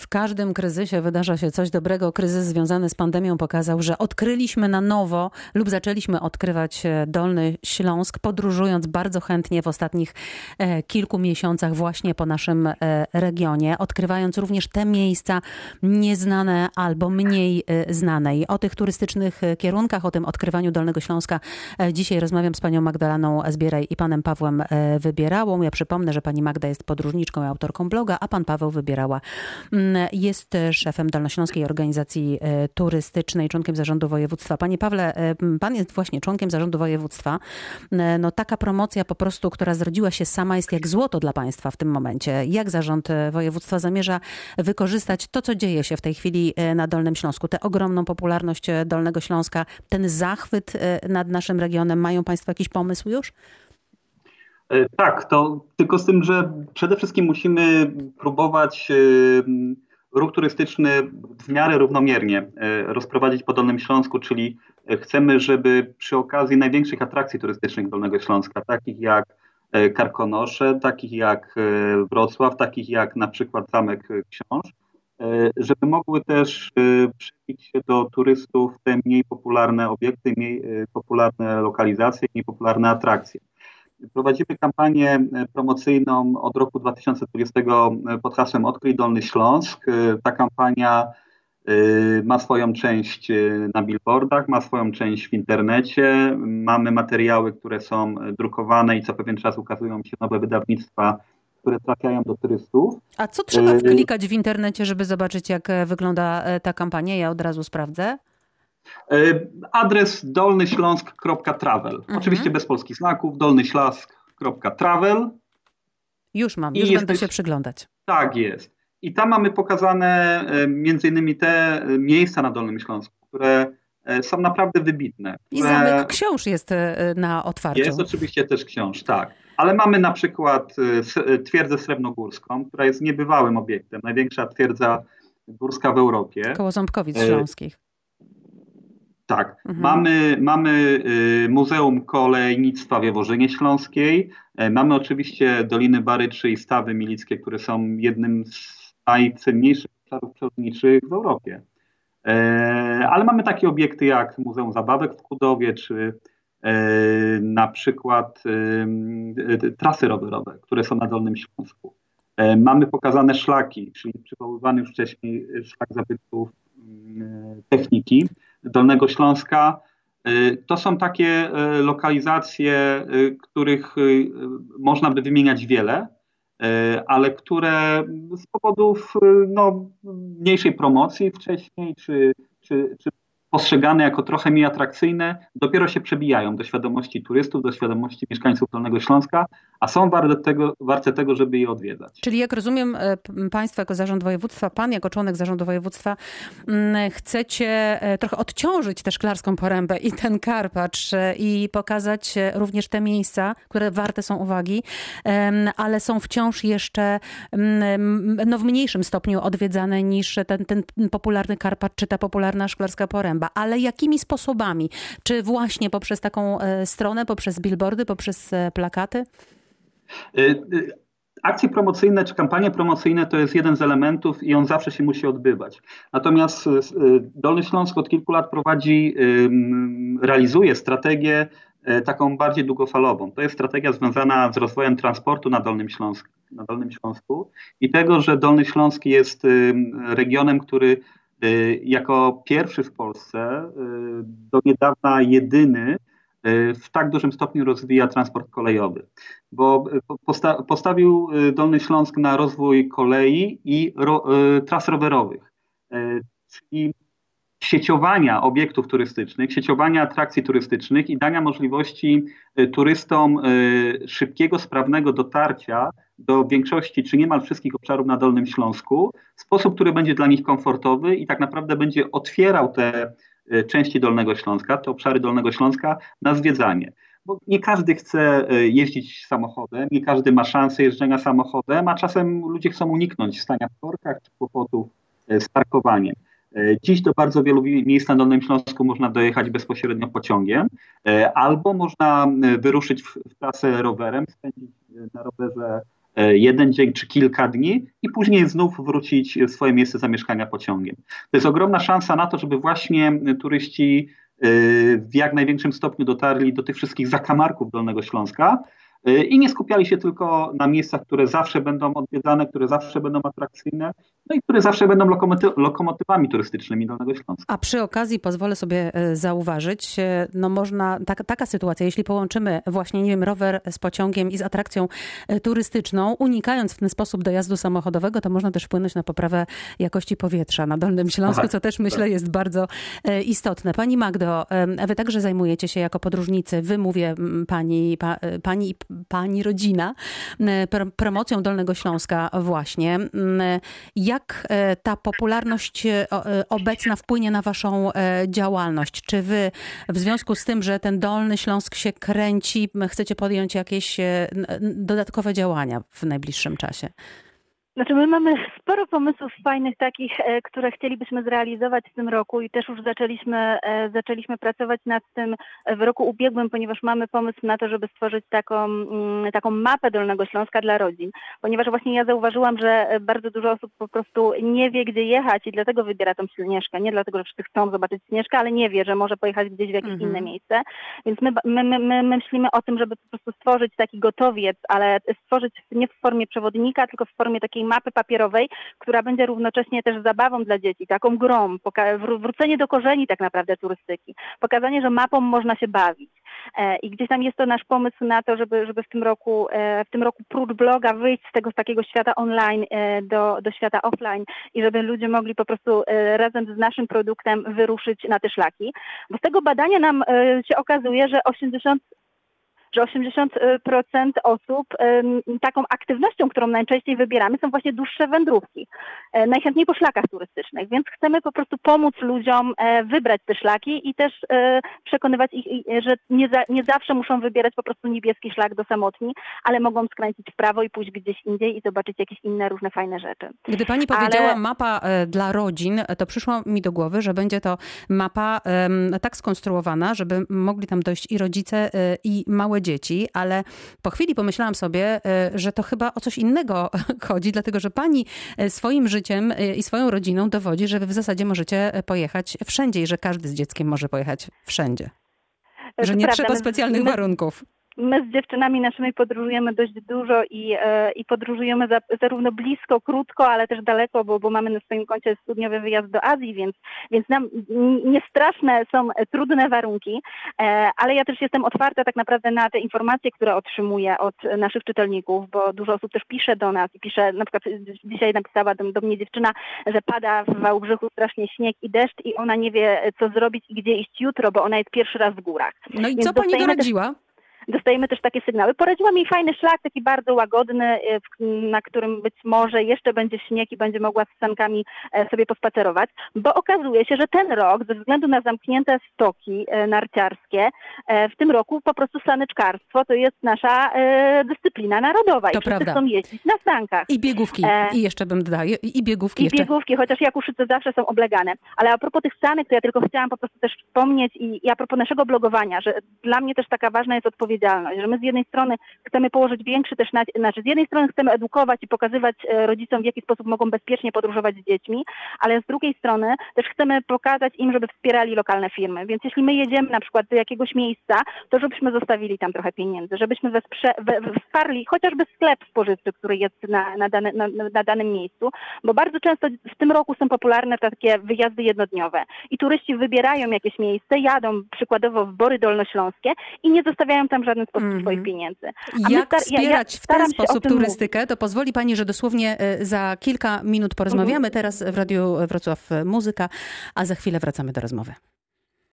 W każdym kryzysie wydarza się coś dobrego. Kryzys związany z pandemią pokazał, że odkryliśmy na nowo lub zaczęliśmy odkrywać e, Dolny Śląsk, podróżując bardzo chętnie w ostatnich e, kilku miesiącach właśnie po naszym e, regionie, odkrywając również te miejsca nieznane albo mniej znane. I o tych turystycznych kierunkach, o tym odkrywaniu Dolnego Śląska dzisiaj rozmawiam z panią Magdaleną Zbieraj i panem Pawłem Wybierałą. Ja przypomnę, że pani Magda jest podróżniczką i autorką bloga, a pan Paweł Wybierała mm, jest szefem Dolnośląskiej Organizacji e, Turystycznej, członkiem zarządu województwa. Panie Pawle, e, pan jest właśnie członkiem zarządu województwa. E, no taka promocja po prostu, która zrodziła się sama jest jak złoto dla państwa w tym momencie. Jak zarząd województwa zamierza wykorzystać to, co dzieje się w tej chwili na Dolnym Śląsku, tę ogromną popularność Dolnego Śląska, ten zachwyt nad naszym regionem? Mają państwo jakiś pomysł już? E, tak, to tylko z tym, że przede wszystkim musimy próbować e, ruch turystyczny w miarę równomiernie e, rozprowadzić po Dolnym Śląsku, czyli chcemy, żeby przy okazji największych atrakcji turystycznych Dolnego Śląska, takich jak Karkonosze, takich jak Wrocław, takich jak na przykład Zamek Książ, żeby mogły też przebić się do turystów te mniej popularne obiekty, mniej popularne lokalizacje, mniej popularne atrakcje. Prowadzimy kampanię e, promocyjną od roku 2020 e, pod hasłem Odkryj Dolny Śląsk. E, ta kampania ma swoją część na billboardach, ma swoją część w internecie. Mamy materiały, które są drukowane i co pewien czas ukazują się nowe wydawnictwa, które trafiają do turystów. A co trzeba wklikać w internecie, żeby zobaczyć, jak wygląda ta kampania? Ja od razu sprawdzę. E, adres dolnyśląsk.travel. Mhm. Oczywiście bez polskich znaków, dolnyśląsk.travel. Już mam, już I będę jesteś... się przyglądać. Tak jest. I tam mamy pokazane e, między innymi te e, miejsca na Dolnym Śląsku, które są naprawdę wybitne. I zamek książ jest na otwarciu. Jest oczywiście też książ, tak. Ale mamy na przykład twierdzę srebrnogórską, która jest niebywałym obiektem. Największa twierdza górska w Europie. Koło Ząbkowic Śląskich. Tak. Mhm. Mamy, mamy y, Muzeum Kolejnictwa w Jaworzynie Śląskiej. E, mamy oczywiście Doliny Baryczy i Stawy Milickie, które są jednym z najcenniejszych obszarów przyrodniczych w Europie. E, ale mamy takie obiekty jak Muzeum Zabawek w Kudowie, czy e, na przykład trasy rowerowe, które są na Dolnym Śląsku. Mamy pokazane szlaki, czyli przywoływany już wcześniej szlak zabytków mm, techniki. Dolnego Śląska. Y, to są takie y, lokalizacje, y, których można by wymieniać wiele, ale które z powodów no, mniejszej promocji wcześniej, czy, czy, czy postrzegane jako trochę mniej atrakcyjne, dopiero się przebijają do świadomości turystów, do świadomości mieszkańców Dolnego Śląska, a są warte tego, warte tego żeby je odwiedzać. Czyli jak rozumiem, e, Państwo jako zarząd województwa, Pan jako członek zarządu województwa, mm, chcecie e, trochę odciążyć tę szklarską porębę i ten Karpacz e, i pokazać również te miejsca, które warte są uwagi, ale są wciąż jeszcze mm, no, w mniejszym stopniu odwiedzane niż ten, ten popularny Karpacz czy ta popularna szklarska poręba ale jakimi sposobami? Czy właśnie poprzez taką e, stronę, poprzez billboardy, poprzez e, plakaty? E, akcje promocyjne czy kampanie promocyjne to jest jeden z elementów i on zawsze się musi odbywać. Natomiast Dolny Śląsk od kilku lat prowadzi, realizuje strategię taką bardziej długofalową. To jest strategia związana z rozwojem transportu na Dolnym Śląsku, na Dolnym Śląsku i tego, że Dolny Śląsk jest regionem, który jako pierwszy w Polsce, y, do niedawna jedyny, y, w tak dużym stopniu rozwija transport kolejowy, bo posta postawił Dolny Śląsk na rozwój kolei i ro tras rowerowych, czyli sieciowania obiektów turystycznych, sieciowania atrakcji turystycznych i dania możliwości turystom szybkiego, sprawnego dotarcia do większości, czy niemal wszystkich obszarów na Dolnym Śląsku w sposób, który będzie dla nich komfortowy i tak naprawdę będzie otwierał te e, części Dolnego Śląska, te obszary Dolnego Śląska na zwiedzanie. Bo nie każdy chce jeździć samochodem, nie każdy ma szansę jeżdżenia samochodem, a czasem ludzie chcą uniknąć stania w korkach czy kłopotów z parkowaniem. Dziś do bardzo wielu miejsc na Dolnym Śląsku można dojechać bezpośrednio pociągiem, albo można wyruszyć w, trasę rowerem, spędzić na rowerze jeden dzień czy kilka dni i później znów wrócić w swoje miejsce zamieszkania pociągiem. To jest ogromna szansa na to, żeby właśnie turyści w jak największym stopniu dotarli do tych wszystkich zakamarków Dolnego Śląska, i nie skupiali się tylko na miejscach, które zawsze będą odwiedzane, które zawsze będą atrakcyjne, no i które zawsze będą lokomoty lokomotywami turystycznymi Dolnego Śląska. A przy okazji pozwolę sobie e, zauważyć, e, no można, tak, taka sytuacja, jeśli połączymy właśnie, nie wiem, rower z pociągiem i z atrakcją e, turystyczną, unikając w ten sposób dojazdu samochodowego, to można też wpłynąć na poprawę jakości powietrza na Dolnym Śląsku, co też myślę tak. jest bardzo istotne. Pani Magdo, wy także zajmujecie się jako podróżnicy, wy mówię pani, pa, pani pani rodzina, promocją Dolnego Śląska właśnie. Jak e, ta popularność e, e, obecna wpłynie na waszą działalność? Czy wy w związku z tym, że ten Dolny Śląsk się kręci, chcecie podjąć jakieś dodatkowe działania w najbliższym czasie? Znaczy my mamy sporo pomysłów fajnych takich, e, które chcielibyśmy zrealizować w tym roku i też już zaczęliśmy, e, zaczęliśmy pracować nad tym w roku ubiegłym, ponieważ mamy pomysł na to, żeby stworzyć taką, mm, taką mapę Dolnego Śląska dla rodzin. Ponieważ właśnie ja zauważyłam, że bardzo dużo osób po prostu nie wie, gdzie jechać i dlatego wybiera tą Śnieżkę. Nie dlatego, że wszyscy chcą zobaczyć Śnieżkę, ale nie wie, że może pojechać gdzieś w jakieś mhm. inne miejsce. Więc my, my, my, my myślimy o tym, żeby po prostu stworzyć taki gotowiec, ale stworzyć nie w formie przewodnika, tylko w formie takiej mapy papierowej, która będzie równocześnie też zabawą dla dzieci, taką grą, wrócenie do korzeni tak naprawdę turystyki, pokazanie, że mapą można się bawić. E, I gdzieś tam jest to nasz pomysł na to, żeby, żeby w tym roku, e, w tym roku prócz bloga wyjść z tego z takiego świata online e, do, do świata offline i żeby ludzie mogli po prostu razem z naszym produktem wyruszyć na te szlaki. Bo z tego badania nam się okazuje, że 80 że 80% osób taką aktywnością, którą najczęściej wybieramy, są właśnie dłuższe wędrówki. E, najchętniej po szlakach turystycznych, więc chcemy po prostu pomóc ludziom e, wybrać te szlaki i też e, przekonywać ich, że nie, za, nie zawsze muszą wybierać po prostu niebieski szlak do samotni, ale mogą skręcić w prawo i pójść gdzieś indziej i zobaczyć jakieś inne różne fajne rzeczy. Gdy pani powiedziała ale... mapa dla rodzin, to przyszło mi do głowy, że będzie to mapa tak skonstruowana, żeby mogli tam dojść i rodzice, i małe dzieci, ale po chwili pomyślałam sobie, e, że to chyba o coś innego chodzi, dlatego że pani e, swoim życiem e, i swoją rodziną dowodzi, że wy w zasadzie możecie pojechać wszędzie i że każdy z dzieckiem może pojechać wszędzie. Że nie trzeba specjalnych warunków. My z dziewczynami naszymi podróżujemy dość dużo i, e, i podróżujemy za, zarówno blisko, krótko, ale też daleko, bo, bo mamy na swoim koncie studniowy wyjazd do Azji, więc, więc nam niestraszne są trudne warunki, e, ale ja też jestem otwarta tak naprawdę na te informacje, które otrzymuję od naszych czytelników, bo dużo osób też pisze do nas i pisze, na przykład dzisiaj napisała do, do mnie dziewczyna, że pada w Wałbrzychu strasznie śnieg i deszcz i ona nie wie, co zrobić i gdzie iść jutro, bo ona jest pierwszy raz w górach. No i Więc co pani doradziła? Też dostajemy też takie sygnały. Poradziła mi fajny szlak, taki bardzo łagodny, y, na którym być może jeszcze będzie śnieg i będzie mogła z sankami e, sobie pospacerować, bo okazuje się, że ten rok, ze względu na zamknięte stoki e, narciarskie, e, w tym roku po prostu saneczkarstwo to jest nasza dyscyplina narodowa to i prawda. chcą jeździć na sankach. I biegówki, i jeszcze bym dodała, i biegówki I jeszcze. biegówki, chociaż Jakuszyce zawsze są oblegane. Ale a propos tych sanek, to ja tylko chciałam po prostu też wspomnieć i, i a propos naszego blogowania, że dla mnie też taka ważna jest odpowiedzialność odpowiedzialność, że my z jednej strony chcemy położyć większy też, na, znaczy z jednej strony chcemy edukować i pokazywać e, rodzicom, w jaki sposób mogą bezpiecznie podróżować z dziećmi, ale z drugiej strony też chcemy pokazać im, żeby wspierali lokalne firmy. Więc jeśli my jedziemy na przykład do jakiegoś miejsca, to żebyśmy zostawili tam trochę pieniędzy, żebyśmy wesprze, we, wsparli chociażby sklep spożywczy, który jest na, na, dane, na, na danym miejscu, bo bardzo często w tym roku są popularne takie wyjazdy jednodniowe i turyści wybierają jakieś miejsce, jadą przykładowo w Bory Dolnośląskie i nie zostawiają tam żadnych sposób mm swoich pieniędzy. A Jak wspierać ja, ja w ten sposób turystykę? Mówić. To pozwoli Pani, że dosłownie e, za kilka minut porozmawiamy. Mm. Teraz w Radiu Wrocław Muzyka, a za chwilę wracamy do rozmowy.